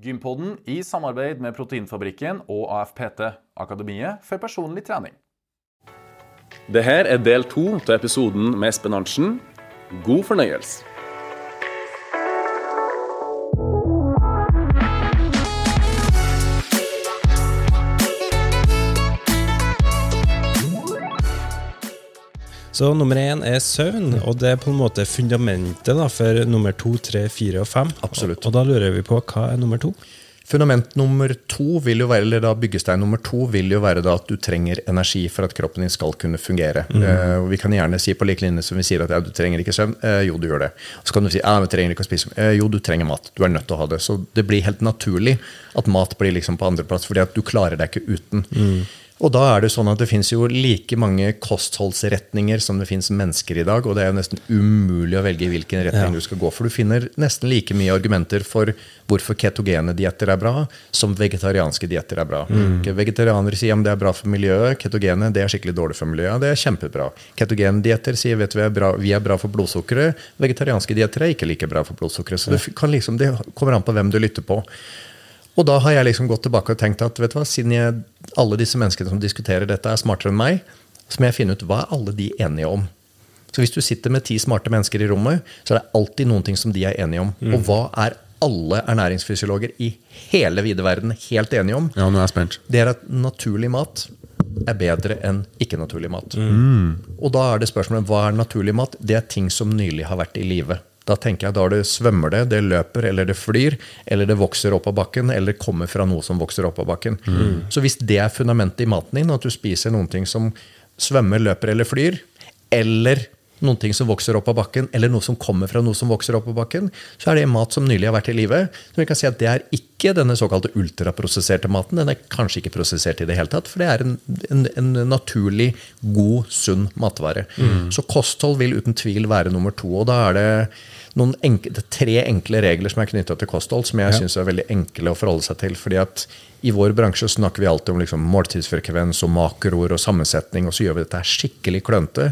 Gympoden i samarbeid med Proteinfabrikken og AFPT, Akademiet for personlig trening. Dette er del to av episoden med Espen Arntzen. God fornøyelse. Så nummer én er søvn, og det er på en måte fundamentet da, for nummer to, tre, fire og fem. Absolutt. Og, og da lurer vi på hva er nummer to? Fundament nummer to vil jo være, eller da byggestein nummer to vil jo være da at du trenger energi for at kroppen din skal kunne fungere. Mm. Uh, vi kan gjerne si på like linje som vi sier at ja, du trenger ikke søvn. Uh, jo, du gjør det. Så kan du si ja, du trenger ikke å spise. Uh, jo, du trenger mat. Du er nødt til å ha det. Så det blir helt naturlig at mat blir liksom på andreplass, fordi at du klarer deg ikke uten. Og da er det sånn at det fins jo like mange kostholdsretninger som det fins mennesker i dag, og det er jo nesten umulig å velge hvilken retning du skal gå. For du finner nesten like mye argumenter for hvorfor ketogene dietter er bra, som vegetarianske dietter er bra. Mm. Vegetarianere sier at det er bra for miljøet, ketogene det er skikkelig dårlig for miljøet. Det er kjempebra. Ketogene-dietter sier vet vi er bra, vi er bra for blodsukkeret, vegetarianske dietter er ikke like bra for blodsukkeret. Så det, kan liksom, det kommer an på hvem du lytter på. Og da har jeg liksom gått tilbake og tenkt at vet du hva, siden jeg, alle disse menneskene som diskuterer dette, er smartere enn meg, så må jeg finne ut hva er alle de enige om. Så hvis du sitter med ti smarte mennesker i rommet, så er det alltid noen ting som de er enige om. Og hva er alle ernæringsfysiologer i hele vide verden helt enige om? Ja, nå er jeg spent. Det er at naturlig mat er bedre enn ikke-naturlig mat. Og da er det spørsmålet hva er naturlig mat? Det er ting som nylig har vært i live. Da tenker jeg da det svømmer det, det løper, eller det flyr, eller det vokser opp av bakken, eller kommer fra noe som vokser opp av bakken. Så hvis det er fundamentet i maten din, at du spiser noen ting som svømmer, løper eller flyr, eller noen ting som vokser opp av bakken, eller noe som kommer fra noe som vokser opp av bakken, så er det mat som nylig har vært i live. Så vi kan si at det er ikke denne såkalte ultraprosesserte maten. Den er kanskje ikke prosessert i det hele tatt, for det er en, en, en naturlig, god, sunn matvare. Så kosthold vil uten tvil være nummer to. Og da er det noen enkle, det er tre enkle regler som er knytta til kosthold, som jeg synes er veldig enkle å forholde seg til. fordi at i vår bransje snakker vi alltid om liksom måltidsfrekvens og makroer og sammensetning, og så gjør vi dette her skikkelig klønete.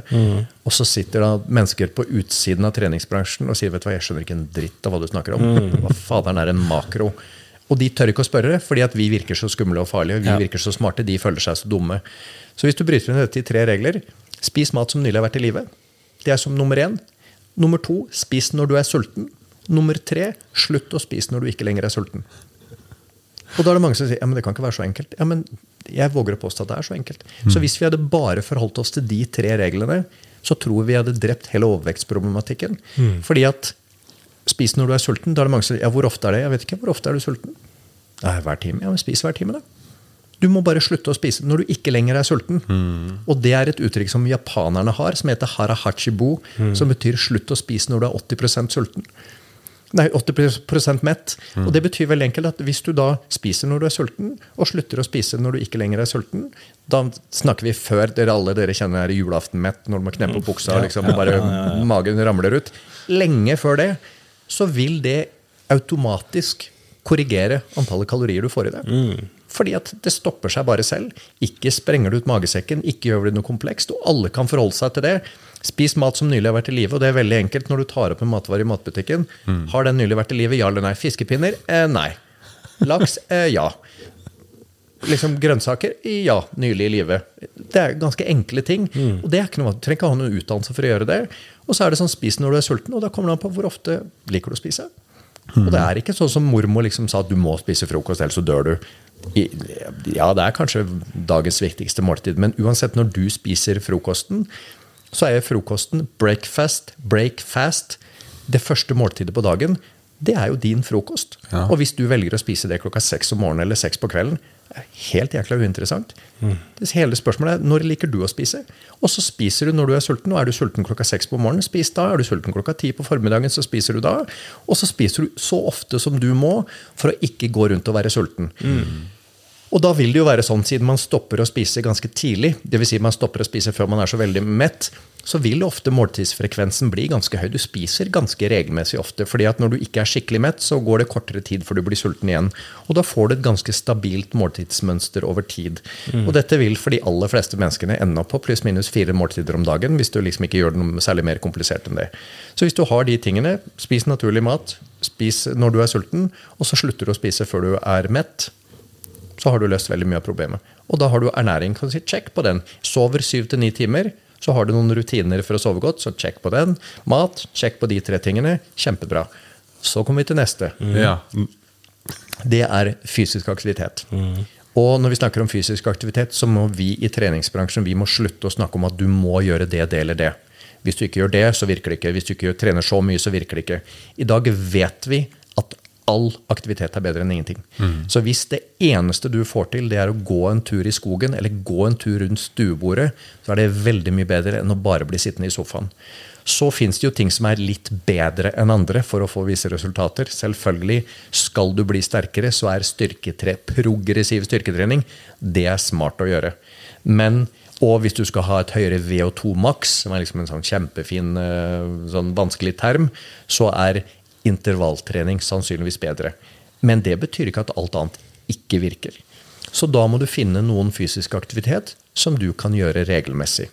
Og så sitter da mennesker på utsiden av treningsbransjen og sier vet du hva, jeg skjønner ikke en dritt av hva du snakker om. Hva faderen er en makro? Og de tør ikke å spørre, fordi at vi virker så skumle og farlige. Vi virker så smarte, de føler seg så dumme. Så hvis du bryter ned dette i tre regler Spis mat som nylig har vært i live. Det er som nummer én. Nummer to, spis når du er sulten. Nummer tre, slutt å spise når du ikke lenger er sulten. Og da er det mange som sier ja, men det kan ikke være så enkelt. Ja, men jeg våger å påstå at det er så enkelt. Så hvis vi hadde bare forholdt oss til de tre reglene, så tror vi hadde drept hele overvekstproblematikken. Fordi at spis når du er sulten, da er det mange som sier ja, hvor ofte er det? Jeg vet ikke, hvor ofte er du sulten? Nei, hver time. Ja, men spis hver time, da. Du må bare slutte å spise når du ikke lenger er sulten. Og det er et uttrykk som japanerne har, som heter harahachibo, som betyr 'slutt å spise når du er 80% sulten'. Nei, 80% mett. Og det betyr veldig enkelt at hvis du da spiser når du er sulten, og slutter å spise når du ikke lenger er sulten, da snakker vi før dere alle dere kjenner er julaftenmett, når du må kneppe opp buksa liksom, og bare magen ramler ut. Lenge før det så vil det automatisk korrigere antallet kalorier du får i deg. Fordi at det stopper seg bare selv. Ikke sprenger du ut magesekken, ikke gjør det noe komplekst. Og alle kan forholde seg til det. Spis mat som nylig har vært i live, og det er veldig enkelt når du tar opp en matvare i matbutikken. Har den nylig vært i live? Ja eller nei? Fiskepinner? Eh, nei. Laks? Eh, ja. Liksom Grønnsaker? Ja, nylig i live. Det er ganske enkle ting. Og det er ikke noe, Du trenger ikke ha noen utdannelse for å gjøre det. Og så er det sånn spis når du er sulten, og da kommer det an på hvor ofte liker du å spise. Og det er ikke sånn som mormor liksom sa at du må spise frokost, ellers så dør du. Ja, det er kanskje dagens viktigste måltid, men uansett, når du spiser frokosten, så er frokosten breakfast, break fast. Det første måltidet på dagen, det er jo din frokost. Ja. Og hvis du velger å spise det klokka seks om morgenen eller seks på kvelden, det er helt jækla uinteressant. Det hele spørsmålet er når liker du å spise? Og så spiser du når du er sulten. Og er du sulten klokka seks på morgenen, spis da. Er du sulten klokka ti på formiddagen, så spiser du da. Og så spiser du så ofte som du må for å ikke gå rundt og være sulten. Og da vil det jo være sånn, siden man stopper å spise ganske tidlig, dvs. Si man stopper å spise før man er så veldig mett, så vil ofte måltidsfrekvensen bli ganske høy. Du spiser ganske regelmessig ofte, fordi at når du ikke er skikkelig mett, så går det kortere tid før du blir sulten igjen. Og da får du et ganske stabilt måltidsmønster over tid. Og dette vil for de aller fleste menneskene ende opp på pluss-minus fire måltider om dagen, hvis du liksom ikke gjør det noe særlig mer komplisert enn det. Så hvis du har de tingene, spis naturlig mat, spis når du er sulten, og så slutter du å spise før du er mett. Så har du løst veldig mye av problemet. Og da har du ernæring. kan du si, Sjekk på den. Sover syv til ni timer. Så har du noen rutiner for å sove godt, så sjekk på den. Mat, sjekk på de tre tingene. Kjempebra. Så kommer vi til neste. Ja. Det er fysisk aktivitet. Og når vi snakker om fysisk aktivitet, så må vi i treningsbransjen vi må slutte å snakke om at du må gjøre det, det eller det. Hvis du ikke gjør det, så virker det ikke. Hvis du ikke trener så mye, så virker det ikke. I dag vet vi all aktivitet er bedre enn ingenting. Så hvis det eneste du får til, det er å gå en tur i skogen, eller gå en tur rundt stuebordet, så er det veldig mye bedre enn å bare bli sittende i sofaen. Så fins det jo ting som er litt bedre enn andre for å få visse resultater. Selvfølgelig, skal du bli sterkere, så er styrketre, progressiv styrketrening det er smart å gjøre. Men, og hvis du skal ha et høyere VO2 maks, som er liksom en sånn kjempefin, eh, sånn vanskelig term, så er intervalltrening sannsynligvis bedre. Men det betyr ikke at alt annet ikke virker. Så da må du finne noen fysisk aktivitet som du kan gjøre regelmessig.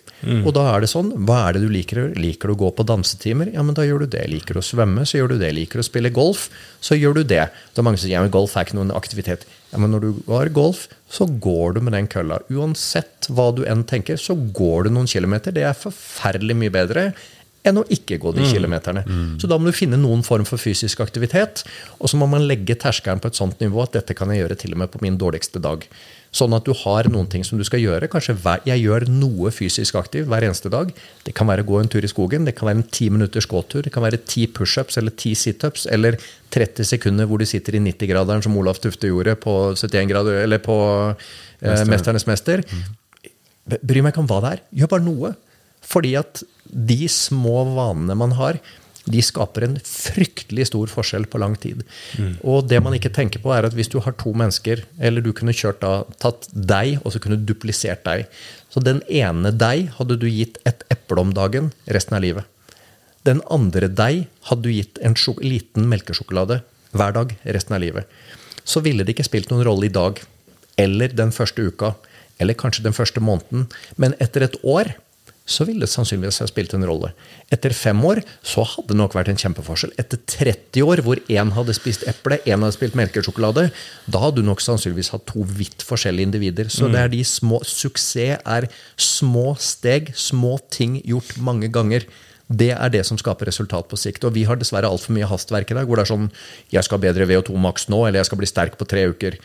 Og da er det sånn, hva er det du liker? Liker du å gå på dansetimer? Ja, men da gjør du det. Liker du å svømme, så gjør du det. Liker du å spille golf, så gjør du det. Det er mange som sier ja, men golf er ikke noen aktivitet. Ja, men når du går golf, så går du med den kølla. Uansett hva du enn tenker, så går du noen kilometer. Det er forferdelig mye bedre enn å ikke gå de kilometerne. Så da må du finne noen form for fysisk aktivitet, og så må man legge terskelen på et sånt nivå at dette kan jeg gjøre til og med på min dårligste dag. Sånn at du har noen ting som du skal gjøre. Kanskje hver, jeg gjør noe fysisk aktiv hver eneste dag. Det kan være å gå en tur i skogen, det kan være en ti minutters gåtur, det kan være ti pushups eller ti situps eller 30 sekunder hvor du sitter i 90-graderen som Olaf Tufte gjorde på 71 grader, eller på eh, Mesternes mester. Bry meg ikke om hva det er. Gjør bare noe. Fordi at de små vanene man har, de skaper en fryktelig stor forskjell på lang tid. Og det man ikke tenker på, er at hvis du har to mennesker, eller du kunne kjørt da, tatt deg og så kunne du duplisert deg. Så den ene deg hadde du gitt et eple om dagen resten av livet. Den andre deg hadde du gitt en liten melkesjokolade hver dag resten av livet. Så ville det ikke spilt noen rolle i dag, eller den første uka, eller kanskje den første måneden. Men etter et år så ville det sannsynligvis ha spilt en rolle. Etter fem år så hadde det nok vært en kjempeforskjell. Etter 30 år, hvor én hadde spist eple, én hadde spilt melkesjokolade, da hadde du nok sannsynligvis hatt to vidt forskjellige individer. Så det er de små Suksess er små steg, små ting gjort mange ganger. Det er det som skaper resultat på sikt. Og vi har dessverre altfor mye hastverk i dag, hvor det er sånn Jeg skal bedre VO2 maks nå, eller jeg skal bli sterk på tre uker.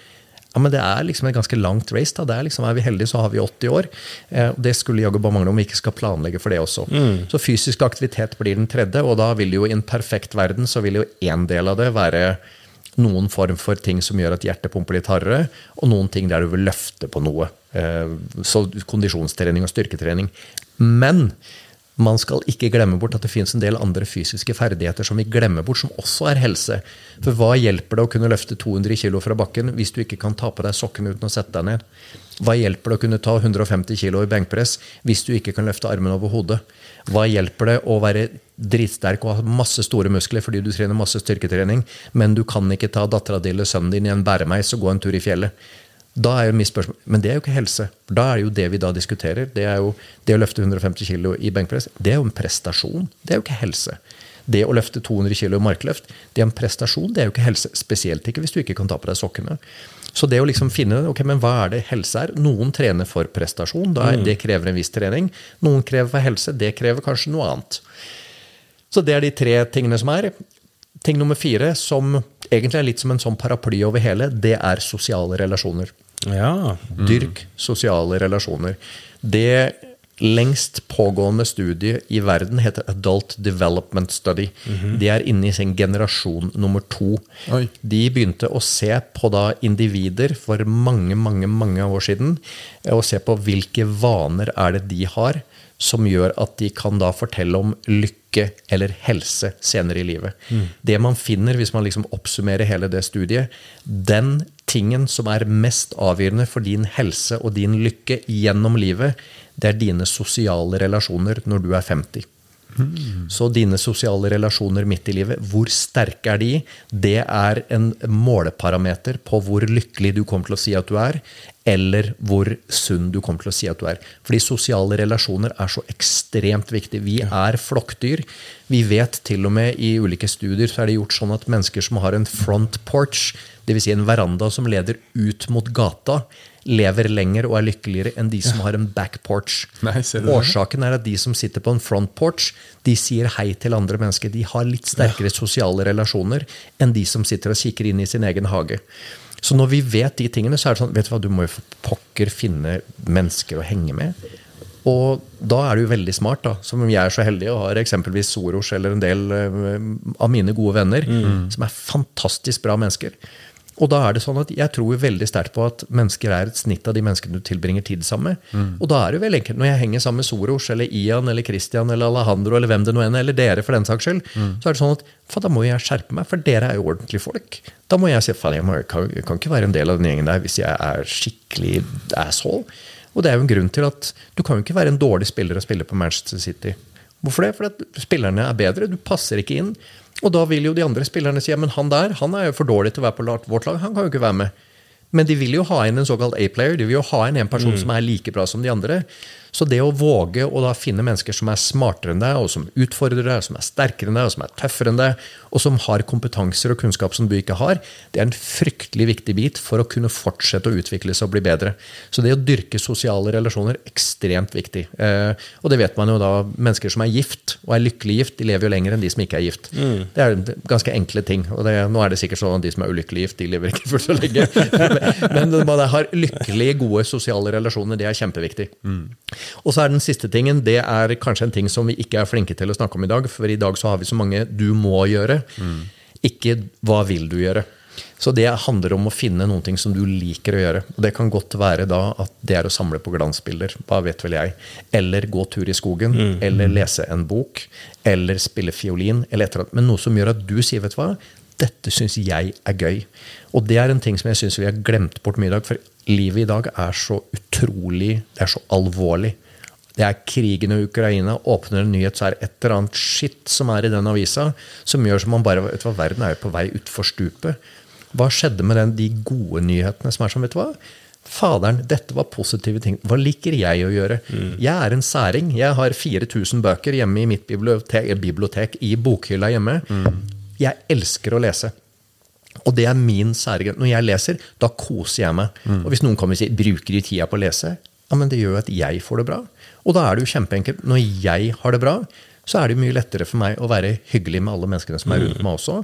Ja, men Det er liksom et ganske langt race. da. Det er liksom, Er vi heldige, så har vi 80 år. Eh, Det skulle jaggu bare mangle om vi ikke skal planlegge for det også. Så fysisk aktivitet blir den tredje, og da vil jo i en perfekt verden så vil jo én del av det være noen form for ting som gjør at hjertet pumper litt hardere, og noen ting der du vil løfte på noe. Eh, Så kondisjonstrening og styrketrening. Men man skal ikke glemme bort at det finnes en del andre fysiske ferdigheter som vi glemmer bort, som også er helse. For hva hjelper det å kunne løfte 200 kg fra bakken hvis du ikke kan ta på deg sokkene uten å sette deg ned? Hva hjelper det å kunne ta 150 kg i benkpress hvis du ikke kan løfte armen over hodet? Hva hjelper det å være dritsterk og ha masse store muskler fordi du trener masse styrketrening, men du kan ikke ta dattera di eller sønnen din i en bæremeis og gå en tur i fjellet? Da er jo mitt spørsmål, Men det er jo ikke helse. Da er det jo det vi da diskuterer. Det er jo det å løfte 150 kg i benkpress. Det er jo en prestasjon. Det er jo ikke helse. Det å løfte 200 kg i markløft, det er en prestasjon. Det er jo ikke helse. Spesielt ikke hvis du ikke kan ta på deg sokkene. Så det å liksom finne ok, men hva er det helse er? Noen trener for prestasjon. Da er, Det krever en viss trening. Noen krever for helse. Det krever kanskje noe annet. Så det er de tre tingene som er. Ting nummer fire, som egentlig er litt som en sånn paraply over hele, det er sosiale relasjoner. Ja. Dyrk sosiale relasjoner. Det lengst pågående studiet i verden heter Adult Development Study. De er inne i sin generasjon nummer to. Oi. De begynte å se på da individer for mange, mange, mange år siden, eh, og se på hvilke vaner er det de har som gjør at de kan da fortelle om lykke eller helse senere i livet. Det man finner hvis man liksom oppsummerer hele det studiet, den tingen som er mest avgjørende for din helse og din lykke gjennom livet, det er dine sosiale relasjoner når du er 50. Så dine sosiale relasjoner midt i livet, hvor sterke er de? Det er en måleparameter på hvor lykkelig du kommer til å si at du er, eller hvor sunn du kommer til å si at du er. Fordi sosiale relasjoner er så ekstremt viktig. Vi er flokkdyr. Vi vet til og med i ulike studier så er det gjort sånn at mennesker som har en front porch, dvs. Si en veranda som leder ut mot gata, lever lenger og er lykkeligere enn de som har en back porch. Nei, ser du det? Årsaken er at de som sitter på en front porch, de sier hei til andre mennesker. De har litt sterkere sosiale relasjoner enn de som sitter og kikker inn i sin egen hage. Så når vi vet de tingene, så er det sånn vet du hva, du må jo for pokker finne mennesker å henge med. Og da er du veldig smart, da, som jeg er så heldig og har eksempelvis Soros eller en del eh, av mine gode venner, som er fantastisk bra mennesker. Og da er det sånn at jeg tror veldig sterkt på at mennesker er et snitt av de menneskene du tilbringer tid sammen med. Og da er det veldig enkelt. Når jeg henger sammen med Soros eller Ian eller Christian eller Alejandro eller hvem det nå enn er, eller dere for den saks skyld, så er det sånn at da må jeg skjerpe meg, for dere er jo ordentlige folk. Da må jeg si faen, jeg, jeg, kan, ikke være en del av den gjengen der hvis jeg er skikkelig asshole. Og det er jo en grunn til at du kan jo ikke være en dårlig spiller og spille på Manchester City. Hvorfor det? Fordi at spillerne er bedre. Du passer ikke inn. Og da vil jo de andre spillerne si ja, men han der han er jo for dårlig til å være på vårt lag. Han kan jo ikke være med. Men de vil jo ha inn en såkalt A-player. De vil jo ha inn en person som er like bra som de andre. Så det å våge å da finne mennesker som er smartere enn deg, og som utfordrer deg, og som er sterkere enn deg, og som er tøffere enn deg, og som har kompetanser og kunnskap som du ikke har, det er en fryktelig viktig bit for å kunne fortsette å utvikle seg og bli bedre. Så det å dyrke sosiale relasjoner ekstremt viktig. Eh, og det vet man jo da, mennesker som er gift, og er lykkelig gift, de lever jo lenger enn de som ikke er gift. Det er ganske enkle ting. Og det, nå er det sikkert sånn at de som er ulykkelig gift, de lever ikke fullt så lenge. Men man har lykkelige, gode sosiale relasjoner. Det er kjempeviktig. Og så er den siste tingen, det er kanskje en ting som vi ikke er flinke til å snakke om i dag, for i dag så har vi så mange 'du må gjøre', ikke 'hva vil du gjøre'. Så det handler om å finne noen ting som du liker å gjøre. Og det kan godt være da at det er å samle på glansbilder, hva vet vel jeg. Eller gå tur i skogen, eller lese en bok, eller spille fiolin, eller et eller annet. Men noe som gjør at du sier, vet du hva, dette syns jeg er gøy. Og det er en ting som jeg syns vi har glemt bort mye i dag. For livet i dag er så utrolig Det er så alvorlig. Det er krigen i Ukraina. Åpner en nyhet, så er det et eller annet skitt som er i den avisa, som gjør som man bare vet du hva, Verden er jo på vei utfor stupet. Hva skjedde med den, de gode nyhetene som er som, vet du hva? Faderen, dette var positive ting. Hva liker jeg å gjøre? Jeg er en særing. Jeg har 4000 bøker hjemme i mitt bibliotek, bibliotek i bokhylla hjemme. Jeg elsker å lese. Og det er min særgren. Når jeg leser, da koser jeg meg. Og hvis noen kommer og sier 'bruker de tida på å lese', ja, men det gjør jo at jeg får det bra. Og da er det jo kjempeenkelt. Når jeg har det bra, så er det mye lettere for meg å være hyggelig med alle menneskene som er rundt meg også.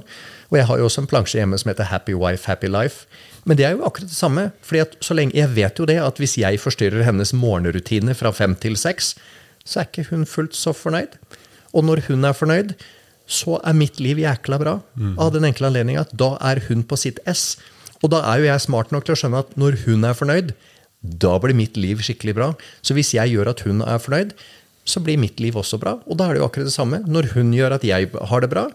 Og jeg har jo også en plansje hjemme som heter Happy Wife, Happy Life. Men det er jo akkurat det samme. fordi at så lenge, Jeg vet jo det at hvis jeg forstyrrer hennes morgenrutine fra fem til seks, så er ikke hun fullt så fornøyd. Og når hun er fornøyd, så er mitt liv jækla bra. Av den enkle anledning at da er hun på sitt ess. Og da er jo jeg smart nok til å skjønne at når hun er fornøyd, da blir mitt liv skikkelig bra. Så hvis jeg gjør at hun er fornøyd, så blir mitt liv også bra. Og da er det jo akkurat det samme. Når hun gjør at jeg har det bra,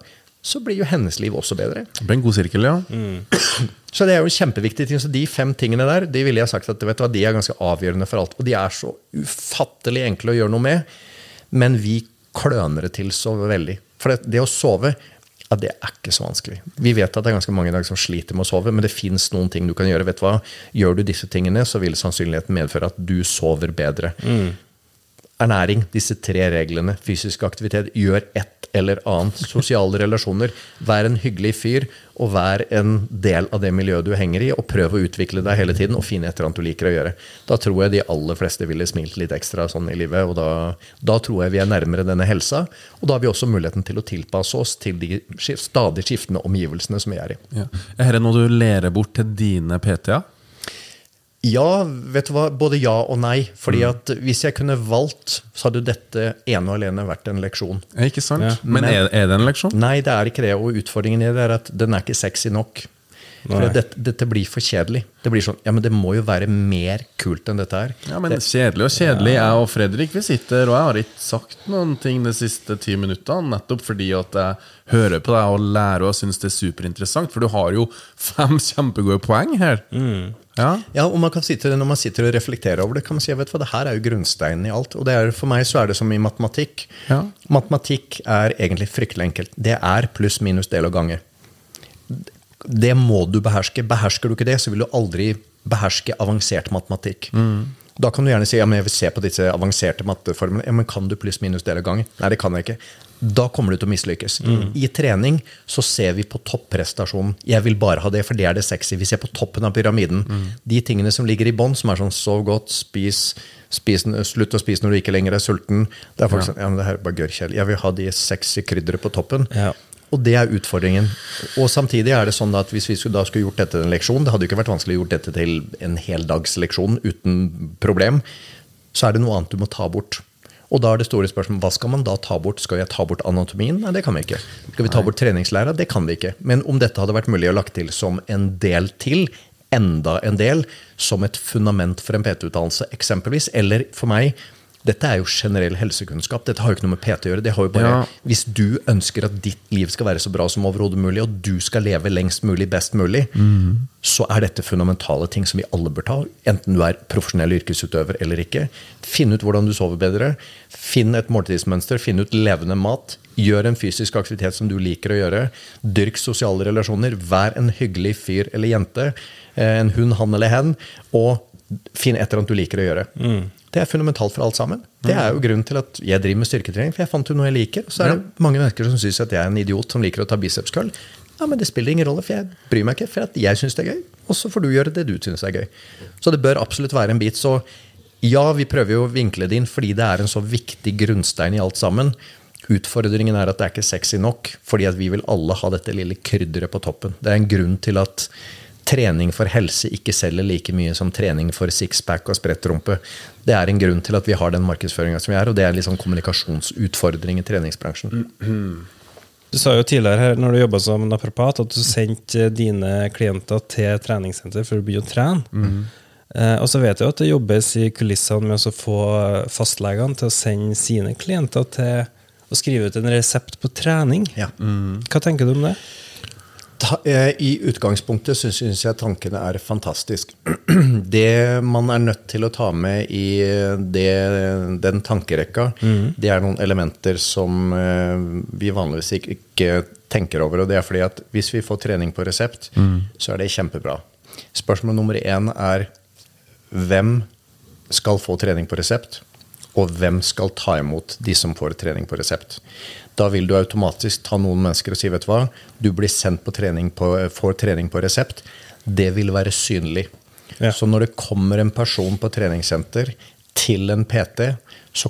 så blir jo hennes liv også bedre. Det blir en god sirkel, ja. Så det er jo en kjempeviktig ting. Så de fem tingene der de ville jeg sagt at vet du hva, de er ganske avgjørende for alt. Og de er så ufattelig enkle å gjøre noe med. Men vi kløner det til så veldig. For det, det å sove ja, det er ikke så vanskelig. Vi vet at det er ganske mange i dag som sliter med å sove, men det fins noen ting du kan gjøre. vet du hva? Gjør du disse tingene, så vil sannsynligheten medføre at du sover bedre. Ernæring, disse tre reglene, fysisk aktivitet, gjør et eller annet. Sosiale relasjoner. Vær en hyggelig fyr, og vær en del av det miljøet du henger i. Og prøv å utvikle deg hele tiden og finne et eller annet du liker å gjøre. Da tror jeg de aller fleste ville smilt litt ekstra sånn i livet, og da, da tror jeg vi er nærmere denne helsa. Og da har vi også muligheten til å tilpasse oss til de stadig skiftende omgivelsene som vi er i. ja. Er dette noe du lærer bort til dine PT-er? Ja, vet du hva? Både ja og nei. Fordi at hvis jeg kunne valgt, så hadde dette ene og alene vært en leksjon. Ja, Ikke sant? Ja. Men er, er det en leksjon? Nei, det er ikke det. Og utfordringen i det er at den er ikke sexy nok. For dette, dette blir for kjedelig. Det blir sånn, ja, men det må jo være mer kult enn dette her. Ja, men Kjedelig og kjedelig. Jeg og Fredrik vi sitter, og jeg har ikke sagt noen ting de siste ti minuttene. Nettopp fordi at jeg hører på deg og lærer og syns det er superinteressant. For du har jo fem kjempegode poeng her. Ja. Ja, og man kan sitte, Når man sitter og reflekterer over det, kan man si vet du det her er jo grunnsteinen i alt. Og det er, For meg så er det som i matematikk. Ja. Matematikk er egentlig fryktelig enkelt. Det er pluss, minus, del og gange. Det må du beherske. Behersker du ikke det, så vil du aldri beherske avansert matematikk. Da kan du gjerne si ja, men jeg vil se på disse avanserte matteformene. Ja, men Kan du pluss, minus, del av gangen? Nei, det kan jeg ikke. Da kommer du til å mislykkes. I trening så ser vi på topprestasjonen. Jeg vil bare ha det, for det er det sexy. Vi ser på toppen av pyramiden. De tingene som ligger i bånn, som er sånn sov godt, spis, spis slutt å spise når du ikke lenger er sulten. Det er folk sånn, ja, men det her er bare gørrkjedelig. Jeg vil ha de sexy krydderet på toppen. Ja. Og det er utfordringen. Og samtidig er det sånn at hvis vi skulle, da skulle gjort dette til en leksjon, det hadde jo ikke vært vanskelig å gjort dette til en heldagsleksjon uten problem, så er det noe annet du må ta bort. Og da er det store spørsmålet, hva skal man da ta bort? Skal jeg ta bort anatomien? Nei, det kan vi ikke. Skal vi ta bort treningslæra? Det kan vi ikke. Men om dette hadde vært mulig å lagt til som en del til, enda en del, som et fundament for en PT-utdannelse eksempelvis, eller for meg dette er jo generell helsekunnskap. Dette har jo ikke noe med PT å gjøre. Det har jo bare, Ja. Hvis du ønsker at ditt liv skal være så bra som overhodet mulig, og du skal leve lengst mulig, best mulig, så er dette fundamentale ting som vi alle bør ta. Enten du er profesjonell yrkesutøver eller ikke. Finn ut hvordan du sover bedre. Finn et måltidsmønster. Finn ut levende mat. Gjør en fysisk aktivitet som du liker å gjøre. Dyrk sosiale relasjoner. Vær en hyggelig fyr eller jente. eh, En hund, han eller hen. Og finn et eller annet du liker å gjøre. Det er fundamentalt for alt sammen. Det er jo grunnen til at jeg driver med styrketrening. For jeg fant jo noe jeg liker. Og så er det mange mennesker som syns at jeg er en idiot som liker å ta bicepskøll. Ja, men det spiller ingen rolle, for jeg bryr meg ikke. For at jeg syns det er gøy. Og så får du gjøre det du syns er gøy. Så det bør absolutt være en bit. Så ja, vi prøver jo å vinkle det inn fordi det er en så viktig grunnstein i alt sammen. Utfordringen er at det er ikke sexy nok, fordi at vi vil alle ha dette lille krydderet på toppen. Det er en grunn til at trening for helse ikke selger like mye som trening for sixpack og sprettrumpe. Det er en grunn til at vi har den markedsføringa som vi er, og det er sånn kommunikasjonsutfordring i treningsbransjen. Du sa jo tidligere her når du jobba som naprapat, at du sendte dine klienter til treningssenter for å begynne å trene. Eh, og så vet jeg at det jobbes i kulissene med å få fastlegene til å sende sine klienter til å skrive ut en resept på trening. Ja. Hva tenker du om det? Eh, I utgangspunktet så syns jeg tankene er fantastisk. Det man er nødt til å ta med i det, den tankerekka, det er noen elementer som eh, vi vanligvis ikke, tenker over. Og det er fordi at hvis vi får trening på resept, så er det kjempebra. Spørsmål nummer én er hvem skal få trening på resept? Og hvem skal ta imot de som får trening på resept? Da vil du automatisk ta noen mennesker og si vet du hva, du blir sendt på trening på, får trening på resept. Det vil være synlig. Ja. Så når det kommer en person på treningssenter til en PT, så,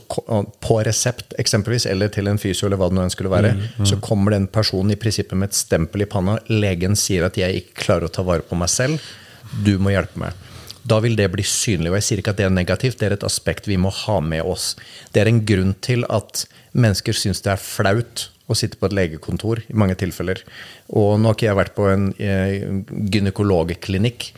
på resept eksempelvis, eller til en fysio, eller hva det nå skulle være, så kommer den personen i prinsippet med et stempel i panna. Legen sier at jeg ikke klarer å ta vare på meg selv. Du må hjelpe meg. Da vil det bli synlig. Og jeg sier ikke at det er negativt, det er et aspekt vi må ha med oss. Det er en grunn til at mennesker syns det er flaut å sitte på et legekontor i mange tilfeller. Og nå har ikke jeg vært på en eh, gynekologklinikk,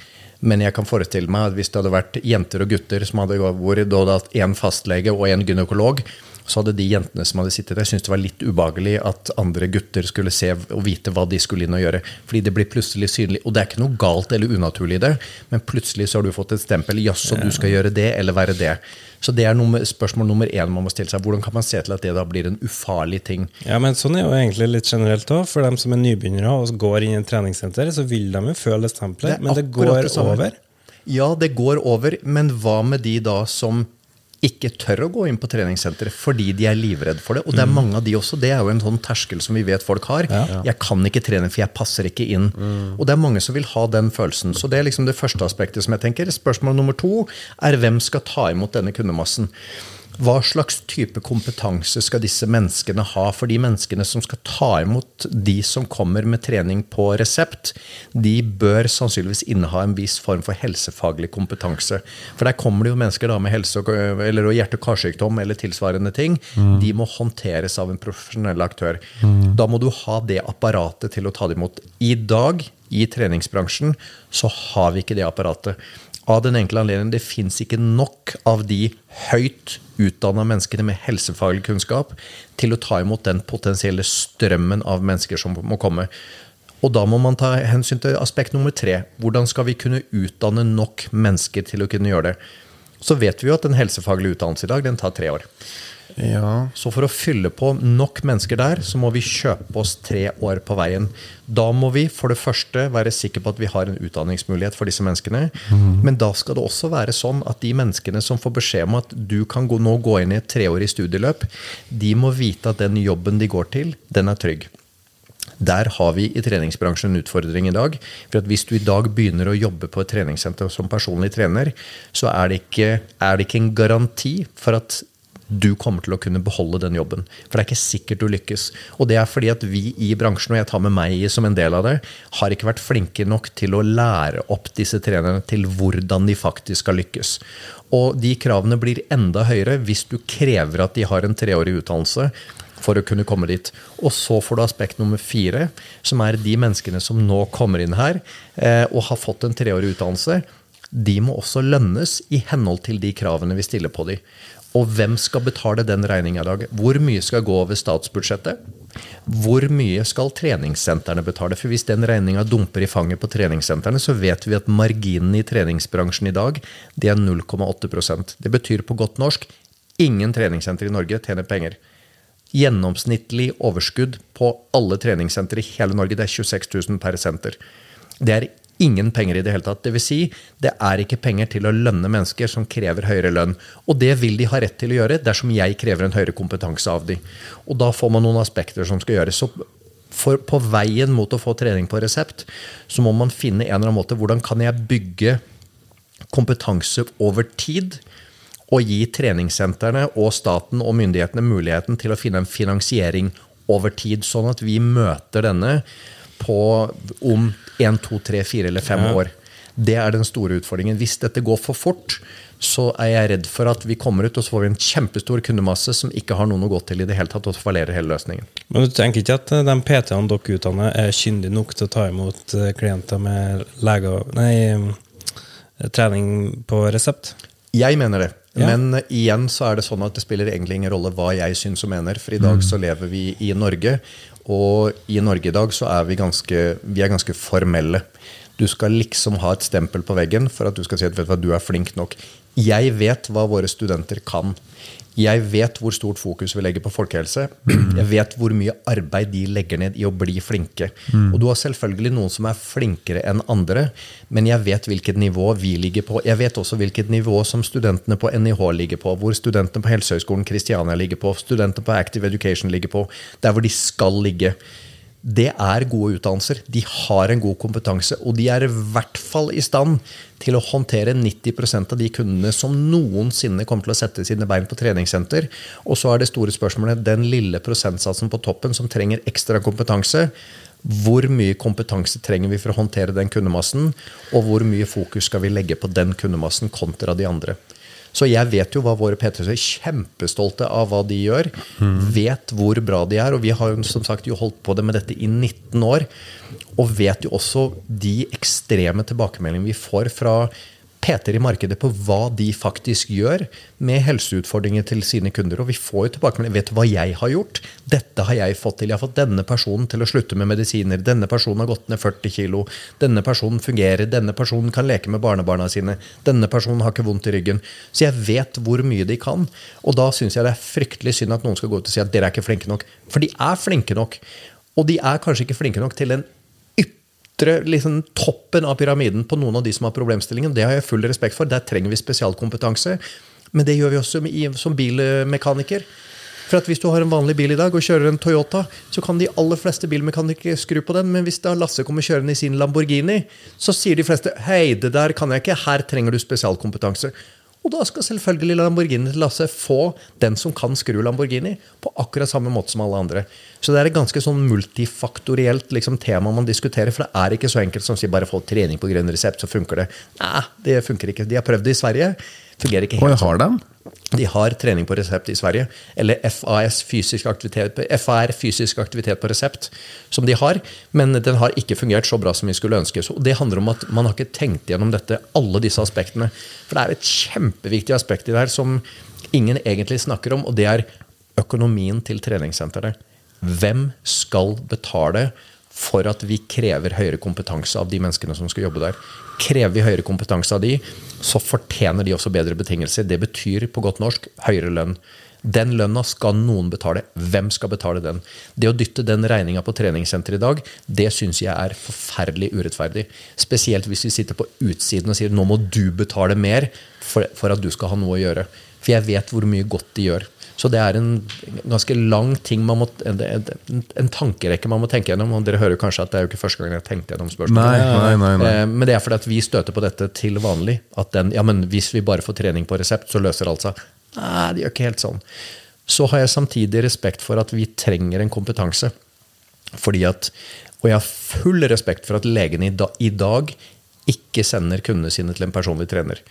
men jeg kan forestille meg at hvis det hadde vært jenter og gutter som hadde vært hatt én fastlege og en gynekolog, så hadde de jentene som hadde sittet der, syntes det var litt ubehagelig at andre gutter skulle se og vite hva de skulle inn og gjøre. Fordi det blir plutselig synlig. Og det er ikke noe galt eller unaturlig i det, men plutselig så har du fått et stempel. Jaså, du skal gjøre det, eller være det. Så det er nummer, spørsmål nummer én man må stille seg. Hvordan kan man se til at det da blir en ufarlig ting? Ja, men Sånn er jo egentlig litt generelt òg. For dem som er nybegynnere og går inn i et treningssenter, så vil de jo føle stempelet, men det går det over. Ja, det går over, men hva med de da som ikke tør å gå inn på treningssenteret fordi de er livredd for det? Og det er mange av de også. Det er jo en sånn terskel som vi vet folk har. Jeg kan ikke trene, for jeg passer ikke inn. Og det er mange som vil ha den følelsen. Så det er liksom det første aspektet som jeg tenker. Spørsmål nummer to er hvem skal ta imot denne kundemassen? Hva slags type kompetanse skal disse menneskene ha? For de menneskene som skal ta imot de som kommer med trening på resept, de bør sannsynligvis inneha en viss form for helsefaglig kompetanse. For der kommer det jo mennesker da med helse- og, eller hjerte- og karsykdom eller tilsvarende ting. De må håndteres av en profesjonell aktør. Da må du ha det apparatet til å ta det imot. I dag, i treningsbransjen, så har vi ikke det apparatet. Av den enkle anledning, Det fins ikke nok av de høyt utdanna menneskene med helsefaglig kunnskap til å ta imot den potensielle strømmen av mennesker som må komme. Og da må man ta hensyn til aspekt nummer tre. Hvordan skal vi kunne utdanne nok mennesker til å kunne gjøre det? Så vet vi jo at den helsefaglige utdannelse i dag, den tar tre år. Ja. Så for å fylle på nok mennesker der, så må vi kjøpe oss tre år på veien. Da må vi for det første være sikre på at vi har en utdanningsmulighet for disse menneskene. Men da skal det også være sånn at de menneskene som får beskjed om at du kan gå, nå gå inn i et treårig studieløp, de må vite at den jobben de går til, den er trygg. Der har vi i treningsbransjen en utfordring i dag. For at hvis du i dag begynner å jobbe på et treningssenter som personlig trener, så er det ikke, er det ikke en garanti for at du kommer til å kunne beholde den jobben. For det er ikke sikkert du lykkes. Og det er fordi at vi i bransjen, og jeg tar med meg som en del av det, har ikke vært flinke nok til å lære opp disse trenerne til hvordan de faktisk skal lykkes. Og de kravene blir enda høyere hvis du krever at de har en treårig utdannelse for å kunne komme dit. Og så får du aspekt nummer fire, som er de menneskene som nå kommer inn her eh, og har fått en treårig utdannelse. De må også lønnes i henhold til de kravene vi stiller på dem. Og hvem skal betale den regninga i dag? Hvor mye skal gå over statsbudsjettet? Hvor mye skal treningssentrene betale? For hvis den regninga dumper i fanget på treningssentrene, så vet vi at marginen i treningsbransjen i dag det er 0,8% Det betyr på godt norsk ingen treningssenter i Norge tjener penger. Gjennomsnittlig overskudd på alle treningssentre i hele Norge det er 26 000 per senter. Det er ingen penger i det hele tatt. Vil si, det er ikke penger til å lønne mennesker som krever høyere lønn. Og det vil de ha rett til å gjøre dersom jeg krever en høyere kompetanse av dem. Og da får man noen aspekter som skal gjøres. Så for på veien mot å få trening på resept, så må man finne en eller annen måte hvordan kan jeg bygge kompetanse over tid og gi treningssentrene og staten og myndighetene muligheten til å finne en finansiering over tid, sånn at vi møter denne på om én, to, tre, fire eller 5 år. Det er den store utfordringen. Hvis dette går for fort, så er jeg redd for at vi kommer ut og så får vi en kjempestor kundemasse som ikke har noen å gå til i det hele tatt, og fallerer hele løsningen. Men du tenker ikke at de PT-ene dere utdanner, er kyndige nok til å ta imot eh, klienter med leger, nei, eh, trening på resept? Jeg mener det. Ja. Men igjen så er det sånn at det spiller egentlig ingen rolle hva jeg syns og mener. For i dag så lever vi i Norge, og i Norge i dag så er vi ganske, vi er ganske formelle. Du skal liksom ha et stempel på veggen for at du skal si at du, hva, du er flink nok. Jeg vet hva våre studenter kan. Jeg vet hvor stort fokus vi legger på folkehelse. Jeg vet hvor mye arbeid de legger ned i å bli flinke. Og du har selvfølgelig noen som er flinkere enn andre, men jeg vet hvilket nivå vi ligger på. Jeg vet også hvilket nivå som studentene på NIH ligger på, hvor studentene på Helsehøgskolen Kristiania ligger på, studentene på Active Education ligger på, der hvor de skal ligge. Det er gode utdannelser. De har en god kompetanse, og de er i hvert fall i stand til å håndtere 90% av de kundene som noensinne kommer til å sette sine bein på treningssenter. Og så er det store spørsmålet den lille prosentsatsen på toppen som trenger ekstra kompetanse. Hvor mye kompetanse trenger vi for å håndtere den kundemassen, og hvor mye fokus skal vi legge på den kundemassen kontra de andre. Så jeg vet jo hva våre PT-er er kjempestolte av hva de gjør. Vet hvor bra de er. Og vi har jo som sagt jo holdt på det med dette i 19 år. Og vet jo også de ekstreme tilbakemeldingene vi får fra PT-er i markedet på hva de faktisk gjør med helseutfordringer til sine kunder. Og vi får jo tilbakemelding. Vet du hva jeg har gjort? Dette har jeg fått til. Jeg har fått denne personen til å slutte med medisiner. Denne personen har gått ned 40 kilo. Denne personen fungerer. Denne personen kan leke med barnebarna sine. Denne personen har ikke vondt i ryggen. Så jeg vet hvor mye de kan. Og da syns jeg det er fryktelig synd at noen skal gå ut og si at dere er ikke flinke nok. For de er flinke nok. Og de er kanskje ikke flinke nok til en ytre liksom, toppen av pyramiden på noen av de som har problemstillingen. Det har jeg full respekt for. Der trenger vi spesialkompetanse. Men det gjør vi også som bilmekaniker. For at Hvis du har en vanlig bil i dag og kjører en Toyota, så kan de aller fleste bilmekanikere skru på den. Men hvis da Lasse kommer kjørende i sin Lamborghini, så sier de fleste hei, det der kan jeg ikke, her trenger du spesialkompetanse. Og da skal selvfølgelig Lamborghini til Lasse få den som kan skru Lamborghini, på akkurat samme måte som alle andre. Så det er et ganske sånn multifaktorielt liksom, tema man diskuterer. For det er ikke så enkelt som å si bare få trening på grønn resept, så funker det. Nei, det funker ikke. De har prøvd det i Sverige. Fungerer ikke Og helt jeg har den. De har trening på resept i Sverige, eller FAS, fysisk aktivitet, FAR, fysisk aktivitet på resept, som de har, men den har ikke fungert så bra som vi skulle ønske. Så det handler om at man har ikke tenkt gjennom dette, alle disse aspektene. For det er et kjempeviktig aspekt i det her som ingen egentlig snakker om, og det er økonomien til treningssentrene. Hvem skal betale for at vi krever høyere kompetanse av de menneskene som skal jobbe der. Krever vi høyere kompetanse av de, så fortjener de også bedre betingelser. Det betyr på godt norsk høyere lønn. Den lønna skal noen betale. Hvem skal betale den? Det å dytte den regninga på treningssenteret i dag, det syns jeg er forferdelig urettferdig. Spesielt hvis vi sitter på utsiden og sier nå må du betale mer for, for at du skal ha noe å gjøre. For jeg vet hvor mye godt de gjør. Så det er en ganske lang ting man må, en, en, en tankerekke man må tenke gjennom. og Dere hører kanskje at det er jo ikke første gang jeg tenkte gjennom spørsmålet. Nei, nei, nei. Eh, Men det er fordi at vi støter på dette til vanlig. At den, ja, men hvis vi bare får trening på resept, så løser alt seg. Nei, det gjør ikke helt sånn. Så har jeg samtidig respekt for at vi trenger en kompetanse. Fordi at, Og jeg har full respekt for at legene i, i dag ikke sender kundene sine til en personlig trener.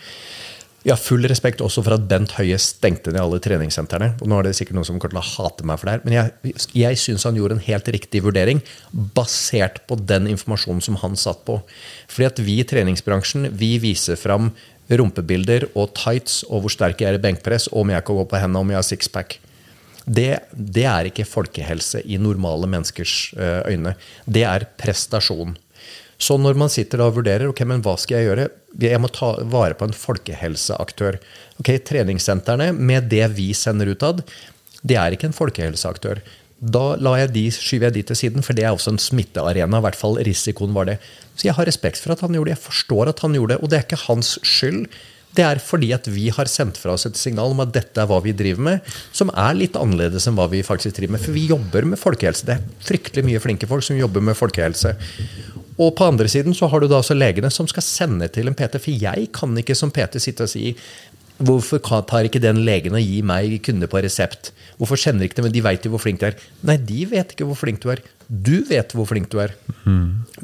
Jeg har full respekt også for at Bent Høie stengte ned alle treningssentrene. og Nå er det sikkert noen som kommer til å hate meg for det her, men jeg, jeg syns han gjorde en helt riktig vurdering basert på den informasjonen som han satt på. Fordi at vi i treningsbransjen vi viser fram rumpebilder og tights og hvor sterk jeg er i benkpress, og om jeg kan gå på hendene, om jeg har sixpack. Det, det er ikke folkehelse i normale menneskers eh, øyne. Det er prestasjon. Så når man sitter og vurderer ok, men hva skal jeg gjøre, jeg må ta vare på en folkehelseaktør. Ok, Treningssentrene, med det vi sender utad, det er ikke en folkehelseaktør. Da jeg de, skyver jeg de til siden, for det er også en smittearena. i hvert fall Risikoen var det. Så jeg har respekt for at han gjorde det. Jeg forstår at han gjorde det. Og det er ikke hans skyld. Det er fordi at vi har sendt fra oss et signal om at dette er hva vi driver med, som er litt annerledes enn hva vi faktisk driver med. For vi jobber med folkehelse. Det er fryktelig mye flinke folk som jobber med folkehelse. Og på andre siden så har du da også legene som skal sende til en PT. For jeg kan ikke som PT sitte og si Hvorfor tar ikke den legen og gir meg kunde på resept? Hvorfor kjenner ikke det, men De vet jo hvor flink du er. Nei, de vet ikke hvor flink du er. Du vet hvor flink du er.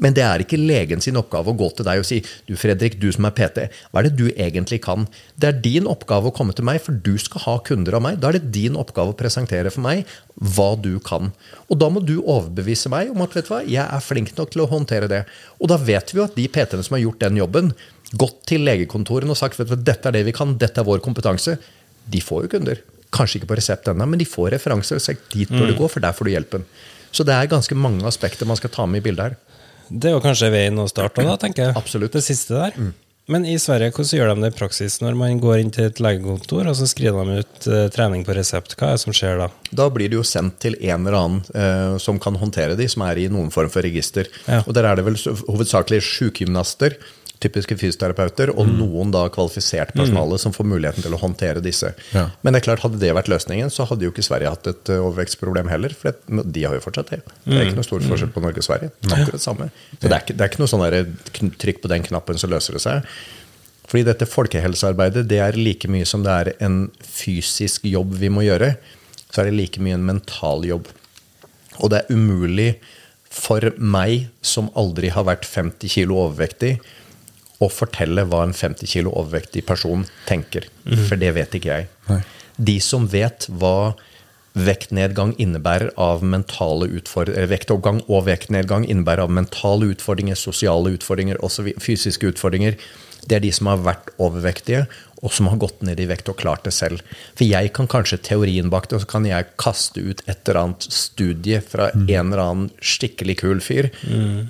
Men det er ikke legen sin oppgave å gå til deg og si du Fredrik, du som er PT, hva er det du egentlig kan? Det er din oppgave å komme til meg, for du skal ha kunder av meg. Da er det din oppgave å presentere for meg hva du kan. Og da må du overbevise meg om at vet du hva, jeg er flink nok til å håndtere det. Og da vet vi jo at de PT-ene som har gjort den jobben, gått til legekontorene og sagt vet du dette er det vi kan, dette er vår kompetanse, de får jo kunder. Kanskje ikke på resept ennå, men de får referanser. og sagt, dit bør du gå, for der får du hjelpen. Så det er ganske mange aspekter man skal ta med i bildet her. Det er jo kanskje veien å starte da, tenker jeg. Absolutt. Det siste der. Men i Sverige, hvordan gjør de det i praksis når man går inn til et legekontor og så skriver de ut eh, trening på resept? Hva er det som skjer da? Da blir det jo sendt til en eller annen eh, som kan håndtere de, som er i noen form for register. Ja. Og der er det vel hovedsakelig sjukgymnaster, typiske fysioterapeuter, og noen da kvalifisert personale som får muligheten til å håndtere disse. Ja. Men det er klart, hadde det vært løsningen, så hadde jo ikke Sverige hatt et eh, overvekstproblem heller. For det, de har jo fortsatt det. Det er ikke noe stor forskjell på Norge og Sverige. Det er akkurat samme. Så det er ikke, det er ikke noe sånn der, trykk på den knappen, så løser det seg. Fordi dette folkehelsearbeidet det er like mye som det er en fysisk jobb vi må gjøre, så er det like mye en mental jobb. Og det er umulig for meg, som aldri har vært 50 kilo overvektig, å fortelle hva en 50 kilo overvektig person tenker. For det vet ikke jeg. Nei. De som vet hva vektnedgang innebærer av mentale utfordringer, vektoppgang og vektnedgang innebærer av mentale utfordringer, sosiale utfordringer, også fysiske utfordringer, det er de som har vært overvektige, og som har gått ned i vekt og klart det selv. For jeg kan kanskje teorien bak det, og så kan jeg kaste ut et eller annet studie fra en eller annen skikkelig kul fyr,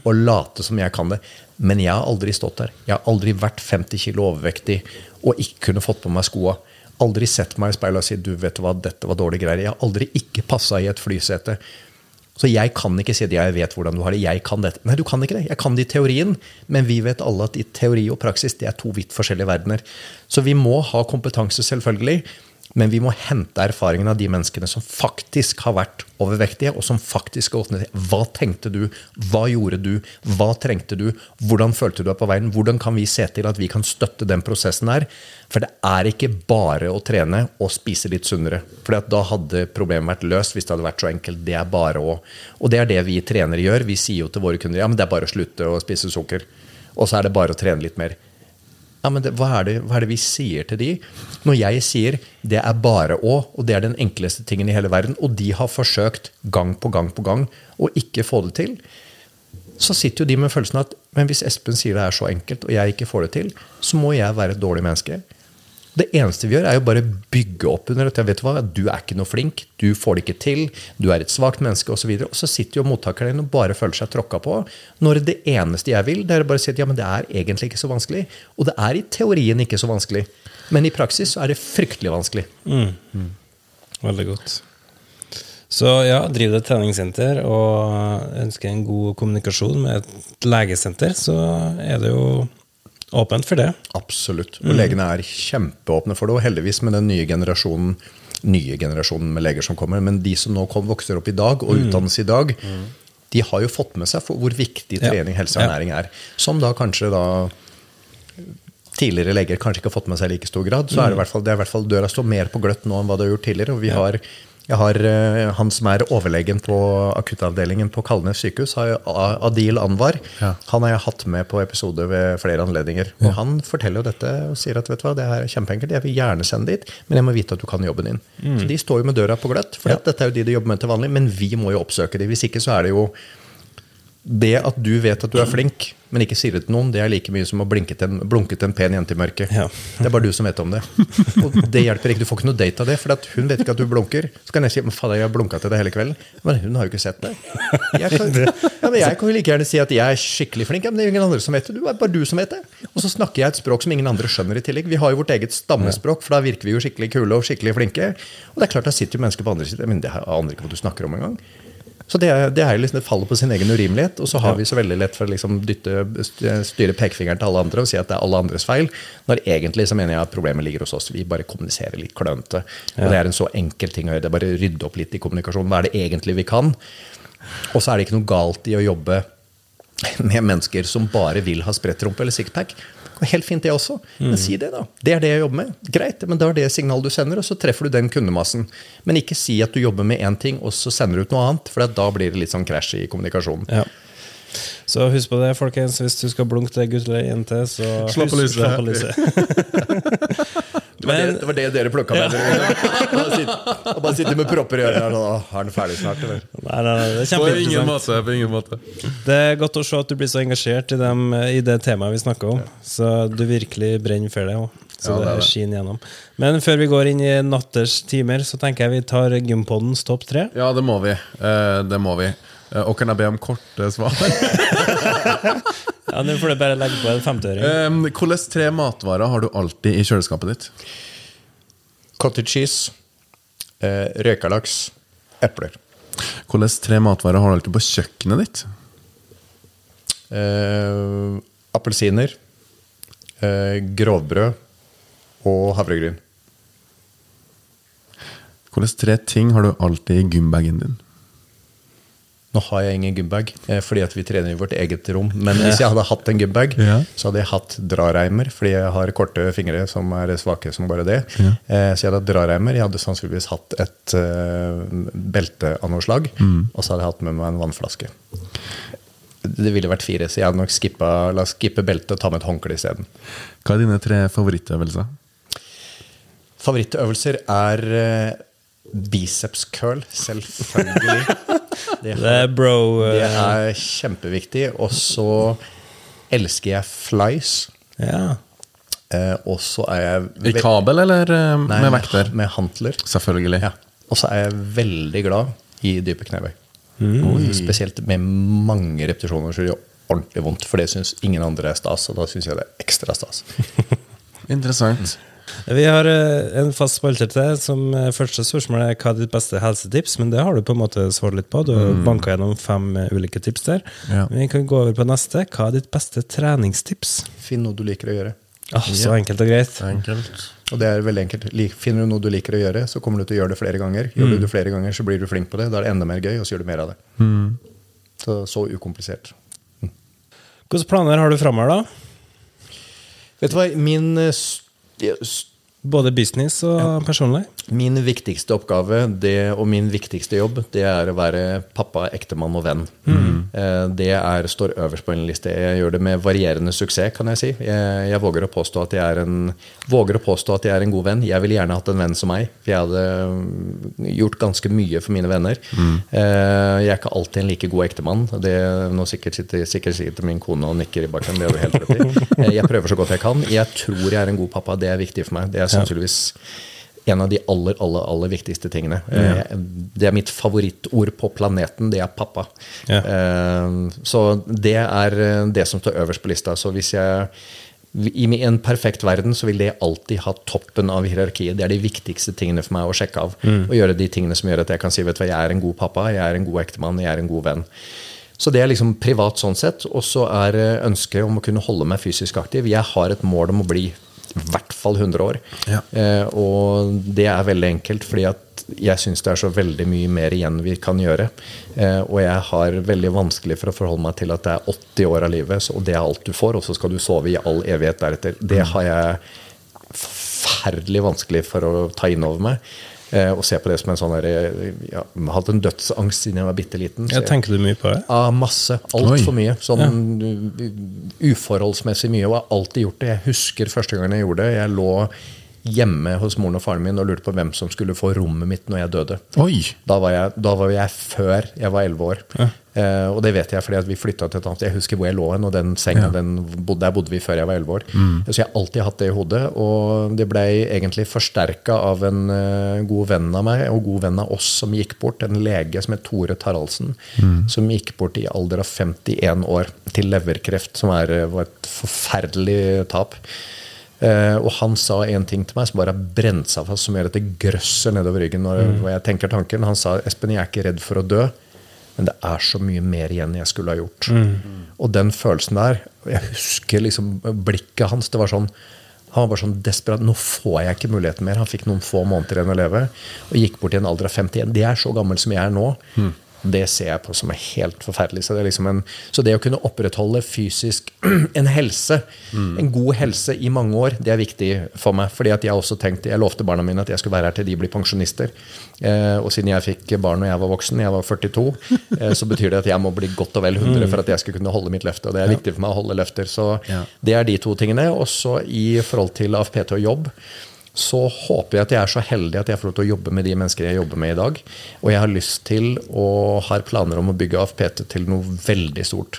og late som jeg kan det. Men jeg har aldri stått der. Jeg har aldri vært 50 kilo overvektig og ikke kunne fått på meg skoa. Aldri sett meg i speilet og si du vet hva, dette var dårlige greier. Jeg har aldri ikke passa i et flysete. Så jeg kan ikke si at jeg vet hvordan du har det. Jeg kan dette. Nei, du kan ikke det. Jeg kan det i teorien, men vi vet alle at i teori og praksis det er to vidt forskjellige verdener. Så vi må ha kompetanse, selvfølgelig. Men vi må hente erfaringen av de menneskene som faktisk har vært overvektige, og som faktisk har gått ned. Hva tenkte du? Hva gjorde du? Hva trengte du? Hvordan følte du deg på veien? Hvordan kan vi se til at vi kan støtte den prosessen der? For det er ikke bare å trene og spise litt sunnere. For da hadde problemet vært løst hvis det hadde vært så enkelt. Det er bare å Og det er det vi trenere gjør. Vi sier jo til våre kunder ja, men det er bare å slutte å spise sukker. Og så er det bare å trene litt mer. Ja, men det, hva, er det, hva er det vi sier til de? Når jeg sier det er bare å, og det er den enkleste tingen i hele verden, og de har forsøkt gang på gang på gang å ikke få det til, så sitter jo de med følelsen at men hvis Espen sier det er så enkelt, og jeg ikke får det til, så må jeg være et dårlig menneske. Det eneste vi gjør, er jo bare bygge opp under dette. Vet Du hva, du er ikke noe flink, du får det ikke til, du er et svakt menneske osv. Og, så og så sitter jo mottakeren din og bare føler seg tråkka på. Når det eneste jeg vil, det er å bare si at ja, men det er egentlig ikke så vanskelig. Og det er i teorien ikke så vanskelig. Men i praksis så er det fryktelig vanskelig. Veldig godt. Så ja, driver du et treningssenter og ønsker en god kommunikasjon med et legesenter, så er det jo åpent for det. Absolutt. Og legene er kjempeåpne for det. Og heldigvis med den nye generasjonen nye generasjonen med leger som kommer, men de som nå kom, vokser opp i dag og utdannes i dag, de har jo fått med seg hvor viktig trening, helse og ernæring er. Som da kanskje da tidligere leger kanskje ikke har fått med seg i like stor grad. Så er det, i hvert fall, det er i hvert fall døra står mer på gløtt nå enn hva det har gjort tidligere. Og vi har, jeg har eh, han som er overlegen på akuttavdelingen på Kalnes sykehus, har Adil Anwar. Ja. Han har jeg hatt med på episode ved flere anledninger. Og han forteller jo dette og sier at vet du hva, det her er kjempeenkelt, jeg vil gjerne sende dit, men jeg må vite at du kan jobben din. Så de står jo med døra på gløtt, for dette er jo de de jobber med til vanlig, men vi må jo oppsøke de. Hvis ikke så er det jo det at du vet at du er flink, men ikke sier det til noen, det er like mye som å en, blunke til en pen jente i mørket. Ja. Det er bare du som vet om det. Og det hjelper ikke. Du får ikke noe date av det, for at hun vet ikke at du blunker. Så kan jeg si men fader, jeg har blunka til deg hele kvelden. Men hun har jo ikke sett det. Jeg kan, ja, men jeg kan jo like gjerne si at jeg er skikkelig flink, ja, men det er ingen andre som vet det. Du er bare du som vet det. Og så snakker jeg et språk som ingen andre skjønner i tillegg. Vi har jo vårt eget stammespråk, for da virker vi jo skikkelig kule og skikkelig flinke. Og det er klart, da sitter jo mennesker på andre siden. Men det aner ikke hva du snakker om engang. Så det, er, det, er liksom, det faller på sin egen urimelighet. Og så har vi så veldig lett for å liksom dytte, styre pekefingeren til alle andre og si at det er alle andres feil. Når egentlig så mener jeg at problemet ligger hos oss. Vi bare kommuniserer litt klønete. Og det er en så enkel ting å gjøre. Det er bare å rydde opp litt i kommunikasjonen. Hva er det egentlig vi kan? Og så er det ikke noe galt i å jobbe med mennesker som bare vil ha sprettrumpe eller sixpack. Helt fint, det også. Men si det, da. Det er det jeg jobber med. Greit, men da er det signalet du sender, og så treffer du den kundemassen. Men ikke si at du jobber med én ting, og så sender du ut noe annet, for da blir det litt sånn krasj i kommunikasjonen. Ja. Så husk på det, folkens. Hvis du skal blunke til gutt eller jente, så Slå på lyset. Det var, det, det var det dere plukka med dere. Og bare sitte med propper i ørene. og sånn, Er den ferdig snart, eller? Nei, nei, nei, det er På ingen kjempeinteressant. måte. På ingen måte. Det er godt å se at du blir så engasjert i, dem, i det temaet vi snakker om. Så du virkelig brenner for det òg. Så Ja, det det, det. skinner gjennom. Men før vi går inn i natters timer, så tenker jeg vi tar Gympodens topp tre. Ja, det må vi. Eh, det må vi. Eh, og kan jeg be om korte svar? Ja, Nå får du bare legge på en femtiøring. Um, Hvilke tre matvarer har du alltid i kjøleskapet ditt? Cottage cheese, eh, røykalaks, epler. Hvilke tre matvarer har du alltid på kjøkkenet ditt? Eh, Appelsiner, eh, grovbrød og havregryn. Hvilke tre ting har du alltid i gymbagen din? Nå har jeg ingen gymbag, eh, fordi at vi trener i vårt eget rom. Men hvis jeg hadde hatt en gymbag, Ja. så hadde jeg hatt drareimer, fordi jeg har korte fingre som er svake som bare det. Ja. Så jeg hadde drareimer. Jeg hadde sannsynligvis hatt et eh, belte av noe slag. Og så hadde jeg hatt med meg en vannflaske. Det ville vært fire, så jeg hadde nok skippa, la oss skippe beltet og ta med et håndkle isteden. Hva er dine tre favorittøvelser? Favorittøvelser er eh, biceps curl, selvfølgelig. Det, Det er bro det eh, er kjempeviktig. Og så elsker jeg flies. Ja. Eh, og så er jeg I kabel eller eh, Nei, med vekter? Med hantler. Selvfølgelig. Ja. Og så er jeg veldig glad i dype knebøy. Mm. Spesielt med mange repetisjoner så gjør det ordentlig vondt. For det syns ingen andre er stas, og da syns jeg det er ekstra stas. Interessant. Vi har eh, en fast spalte til. Som eh, første spørsmål er hva er ditt beste helsetips? Men det har du på en måte svart litt på. Du har Mm. banka gjennom fem eh, ulike tips der. Ja. Vi kan gå over på neste. Hva er ditt beste treningstips? Finn noe du liker å gjøre. Ah, så enkelt og greit. Enkelt. Og det er veldig enkelt. Finner du noe du liker å gjøre, så kommer du til å gjøre det flere ganger. Gjør Mm. du det flere ganger, så blir du flink på det. Da er det enda mer gøy, og så gjør du mer av det. Så, så ukomplisert. Hvilke planer har du framover, da? Vet du hva, min, Yes. Både business og personlig? min viktigste oppgave det, og min viktigste jobb, det er å være pappa, ektemann og venn. Mm. Det er, står øverst på en liste. Jeg gjør det med varierende suksess, kan jeg si. Jeg, jeg våger, å påstå at jeg er en, våger å påstå at jeg er en god venn. Jeg ville gjerne hatt en venn som meg, for jeg hadde mm, gjort ganske mye for mine venner. Mm. Jeg er ikke alltid en like god ektemann. Det, nå sikkert sitter, sikkert sitter min kone og nikker i bakken. Det har du helt rett i. Eh, Jeg prøver så godt jeg kan. Jeg tror jeg er en god pappa. Det er viktig for meg. Det er sannsynligvis en av de aller, aller, aller viktigste tingene. Ja. Det er mitt favorittord på planeten, det er pappa. Ja. Eh, Så det er eh, det som står øverst på lista. Så hvis jeg i en perfekt verden så vil det alltid ha toppen av hierarkiet. Det er de viktigste tingene for meg å sjekke av. Og gjøre de tingene som gjør at jeg kan si vet du hva, jeg er en god pappa, jeg er en god ektemann, jeg er en god venn. Så det er liksom privat sånn sett. Og så er eh, ønsket om å kunne holde meg fysisk aktiv. Jeg har et mål om å bli i hvert fall 100 år. Ja. Eh, og det er veldig enkelt, fordi at jeg syns det er så veldig mye mer igjen vi kan gjøre. Eh, og jeg har veldig vanskelig for å forholde meg til at det er 80 år av livet, så- og det er alt du får, og så skal du sove i all evighet deretter. Det har jeg forferdelig vanskelig for å ta inn over meg. Eh, og se på det som en sånn der, eh, ja, hatt en dødsangst siden jeg var bitte liten. jeg- tenker du mye på det? Ja, masse. Oi. Altfor mye. Sånn ja. uforholdsmessig mye. Og jeg har alltid gjort det. Jeg husker første gang jeg gjorde det. Jeg lå hjemme hos moren og faren min og lurte på hvem som skulle få rommet mitt når jeg døde. Oi! Da var jeg, da var jeg før jeg var 11 år. Eh, og det vet jeg fordi at vi flytta til et annet. Jeg husker hvor jeg lå hen, og den senga den bodde, der bodde vi før jeg var 11 år. Så jeg har alltid hatt det i hodet. Og det ble egentlig forsterka av en uh, god venn av meg og god venn av oss som gikk bort. En lege som het Tore Taraldsen, som gikk bort i alder av 51 år til leverkreft, som er, eh, var et forferdelig tap. Uh, og han sa en ting til meg som bare har brent seg fast, som gjør at det grøsser nedover ryggen når, når jeg tenker tanken. Han sa Espen, jeg er ikke redd for å dø, men det er så mye mer igjen jeg skulle ha gjort. Og den følelsen der Jeg husker liksom blikket hans. det var sånn han var bare sånn desperat. Nå får jeg ikke muligheten mer. Han fikk noen få måneder igjen å leve og gikk bort i en alder av 51. Det er så gammel som jeg er nå. Det ser jeg på som er helt forferdelig. Så det, er liksom en, så det å kunne opprettholde fysisk en helse, en god helse i mange år, det er viktig for meg. fordi at Jeg også tenkt, jeg lovte barna mine at jeg skulle være her til de blir pensjonister. Eh, og siden jeg fikk barn når jeg var voksen, jeg var 42, eh, så betyr det at jeg må bli godt og vel 100 for at jeg skal kunne holde mitt løfte. Og det er viktig for meg å holde løfter. Så det er de to tingene. Også i forhold til AFPT og jobb så håper jeg at jeg er så heldig at jeg får lov til å jobbe med de mennesker jeg jobber med i dag. Og jeg har lyst til og har planer om å bygge AFPT til noe veldig stort.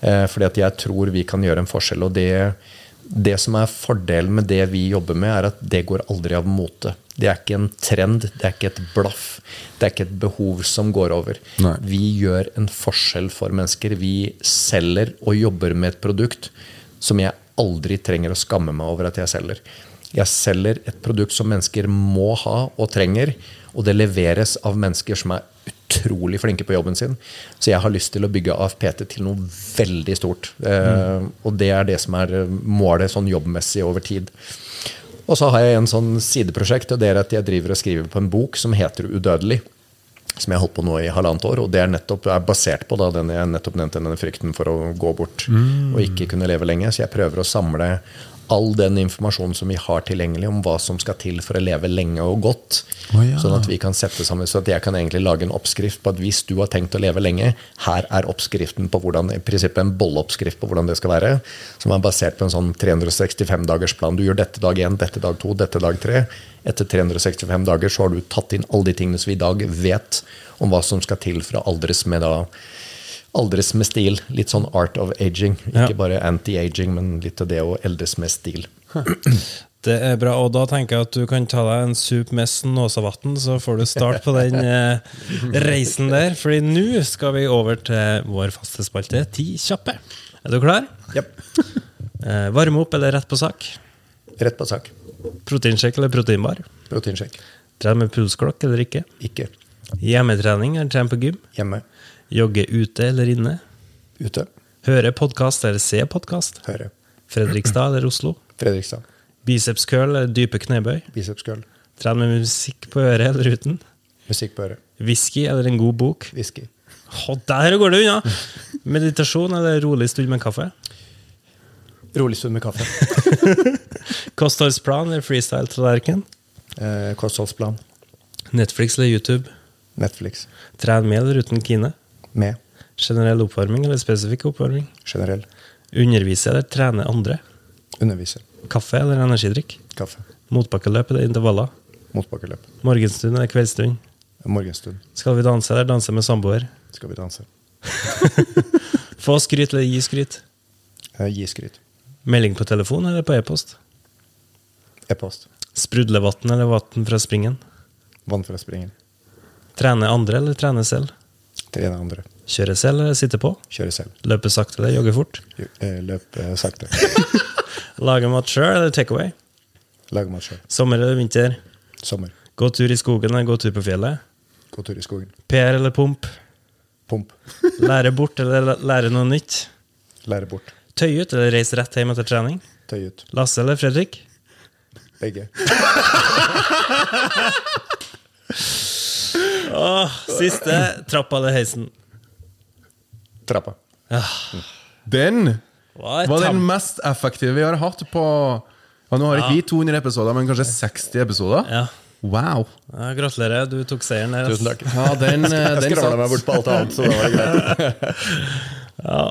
Eh, fordi at jeg tror vi kan gjøre en forskjell. Og det, det som er fordelen med det vi jobber med, er at det går aldri av mote. Det er ikke en trend, det er ikke et blaff, det er ikke et behov som går over. Nei. Vi gjør en forskjell for mennesker. Vi selger og jobber med et produkt som jeg aldri trenger å skamme meg over at jeg selger. Jeg selger et produkt som mennesker må ha og trenger, og det leveres av mennesker som er utrolig flinke på jobben sin. Så jeg har lyst til å bygge AFPT til noe veldig stort. Eh, og det er det som er målet sånn jobbmessig over tid. Og så har jeg en sånn sideprosjekt, og det er at jeg driver og skriver på en bok som heter Udødelig. Som jeg har holdt på nå i halvannet år. Og det er nettopp er basert på da, den jeg nettopp nevnte, denne frykten for å gå bort og ikke kunne leve lenge. Så jeg prøver å samle all den informasjonen som vi har tilgjengelig om hva som skal til for å leve lenge og godt. Oh, ja. Sånn at vi kan sette sammen, så at jeg kan egentlig lage en oppskrift på at hvis du har tenkt å leve lenge, her er oppskriften på hvordan, i prinsippet en bolleoppskrift på hvordan det skal være, som er basert på en sånn 365-dagersplan. Du gjør dette dag én, dette dag to, dette dag tre. Etter 365 dager så har du tatt inn alle de tingene som vi i dag vet om hva som skal til for å aldres med da Aldres med stil. Litt sånn art of aging. Ja. Ikke bare anti-aging, men litt av det å eldes med stil. Det er bra, og da tenker jeg at du kan ta deg en sup med Snåsavatn, så får du start på den eh, reisen der. Fordi nå skal vi over til vår faste spalte, Ti kjappe. Er du klar? Yep. Eh, varme opp eller rett på sak? Rett på sak. Proteinsjekk eller proteinbar? Proteinsjekk. Trene med pulsklokk eller ikke? Ikke Hjemmetrening eller trene på gym? hjemme. Jogge ute eller inne? Ute. Høre podkast eller se podkast? Høre. Fredrikstad eller Oslo? Fredrikstad. Biceps curl eller dype knebøy? Biceps curl. Trene med musikk på øret eller uten? Musikk på øret. Whisky eller en god bok? Whisky. Oh, der går det unna! Meditasjon eller rolig stund med kaffe? Rolig stund med kaffe. Kostholdsplan eller freestyle-tallerken? Eh, kostholdsplan. Netflix eller YouTube? Netflix. Tren med eller uten Kine? Med. Generell oppvarming eller spesifikk oppvarming? Generell. Undervise eller trene andre? Undervise. Kaffe eller energidrikk? Kaffe. Motbakkeløp eller intervaller? Motbakkeløp. Morgenstund eller kveldsstund? Morgenstund. Skal vi danse eller danse med samboer? Skal vi danse. Få skryt eller gi skryt? Eh, Gi skryt. Melding på telefon eller på e-post? E-post. Sprudlevann eller vann fra springen? Vann fra springen. Trene andre eller trene selv? Trene andre. Kjøre selv eller sitte på? Kjøre selv. Løpe sakte eller jogge fort? Løpe eh, sakte. Lage mat sjøl eller takeaway? Lage mat sjøl. Sommer eller vinter? Sommer. Gå tur i skogen eller gå tur på fjellet? Gå tur i skogen. PR eller pump? Pump. Lære bort eller lære noe nytt? Lære bort. Tøy ut eller reise rett hjem etter trening? Tøy ut. Lasse eller Fredrik? Begge. Åh, siste. Trappa eller heisen? Trappa. Den Hva er var den tam- mest effektive vi har hatt på ja, Nå har ikke vi 200 episoder, men kanskje 60 episoder? Ja. Wow. ja, gratulerer, du tok seieren der. ass. Tusen takk. Ja, den, eh, Jeg den skravla meg satt bort på alt annet, så da var det greit. Ja.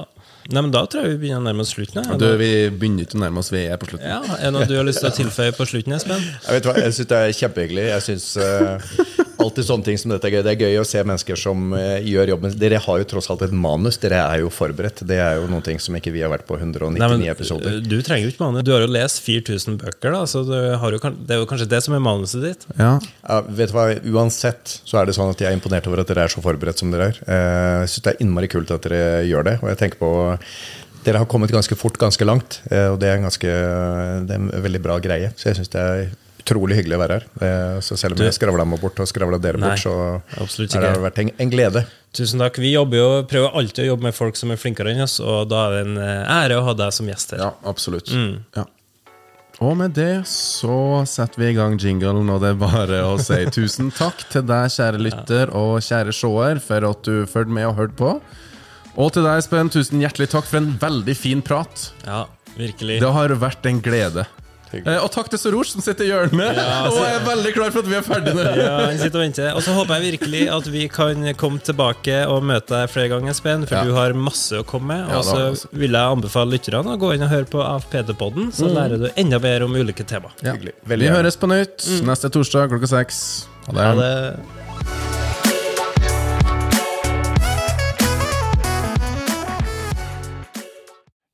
Nei, men Da tror jeg vi begynner å nærme oss slutten. her. Du, vi begynner ikke å nærme oss, vi er på slutten. Ja, Er det noe du har lyst til å tilføye på slutten, Espen? Jeg vet hva, jeg syns det er kjempehyggelig. Jeg synes eh, alltid sånne ting som dette er gøy. Det er gøy å se mennesker som eh, gjør jobben. Dere har jo tross alt et manus. Dere er jo forberedt. Det er jo noen ting som ikke vi har vært på 199 Nei, men, episoder. Du trenger jo ikke manus. Du har jo lest 4000 bøker, da, så du har jo, det er jo kanskje det som er manuset ditt. Ja. Ja, vet du hva, Uansett så er det sånn at jeg er imponert over at dere er så forberedt som dere er. Eh, Jeg syns det er innmari kult at dere gjør det. Og jeg tenker på Dere har kommet ganske fort, ganske langt, eh, og det er en, ganske, det er en veldig bra greie. Så jeg syns det er utrolig hyggelig å være her. Eh, Så selv om Du- jeg skravla meg bort og skravla dere Nei, bort, så har det vært en, en glede. Tusen takk. Vi jo, prøver alltid å jobbe med folk som er flinkere enn oss, og da er det en eh, ære å ha deg som gjest her. Ja, absolutt. Ja. Og med det så setter vi i gang jinglen, og det er bare å si tusen takk til deg, kjære lytter og kjære seer, for at du fulgte med og hørte på. Og til deg, Espen, tusen hjertelig takk for en veldig fin prat. Ja, virkelig. Det har vært en glede. Eh, og takk til Soros, som sitter i hjørnet og er veldig klar for at vi er ferdige nå. Ja, han sitter og venter. Og så håper jeg virkelig at vi kan komme tilbake og møte deg flere ganger, Espen, for Ja. du har masse å komme med. Og så også. vil jeg anbefale lytterne å gå inn og høre på AFPD-podden, så lærer du enda mer om ulike tema. Ja. Vi høres på nytt neste torsdag klokka seks. Ha det.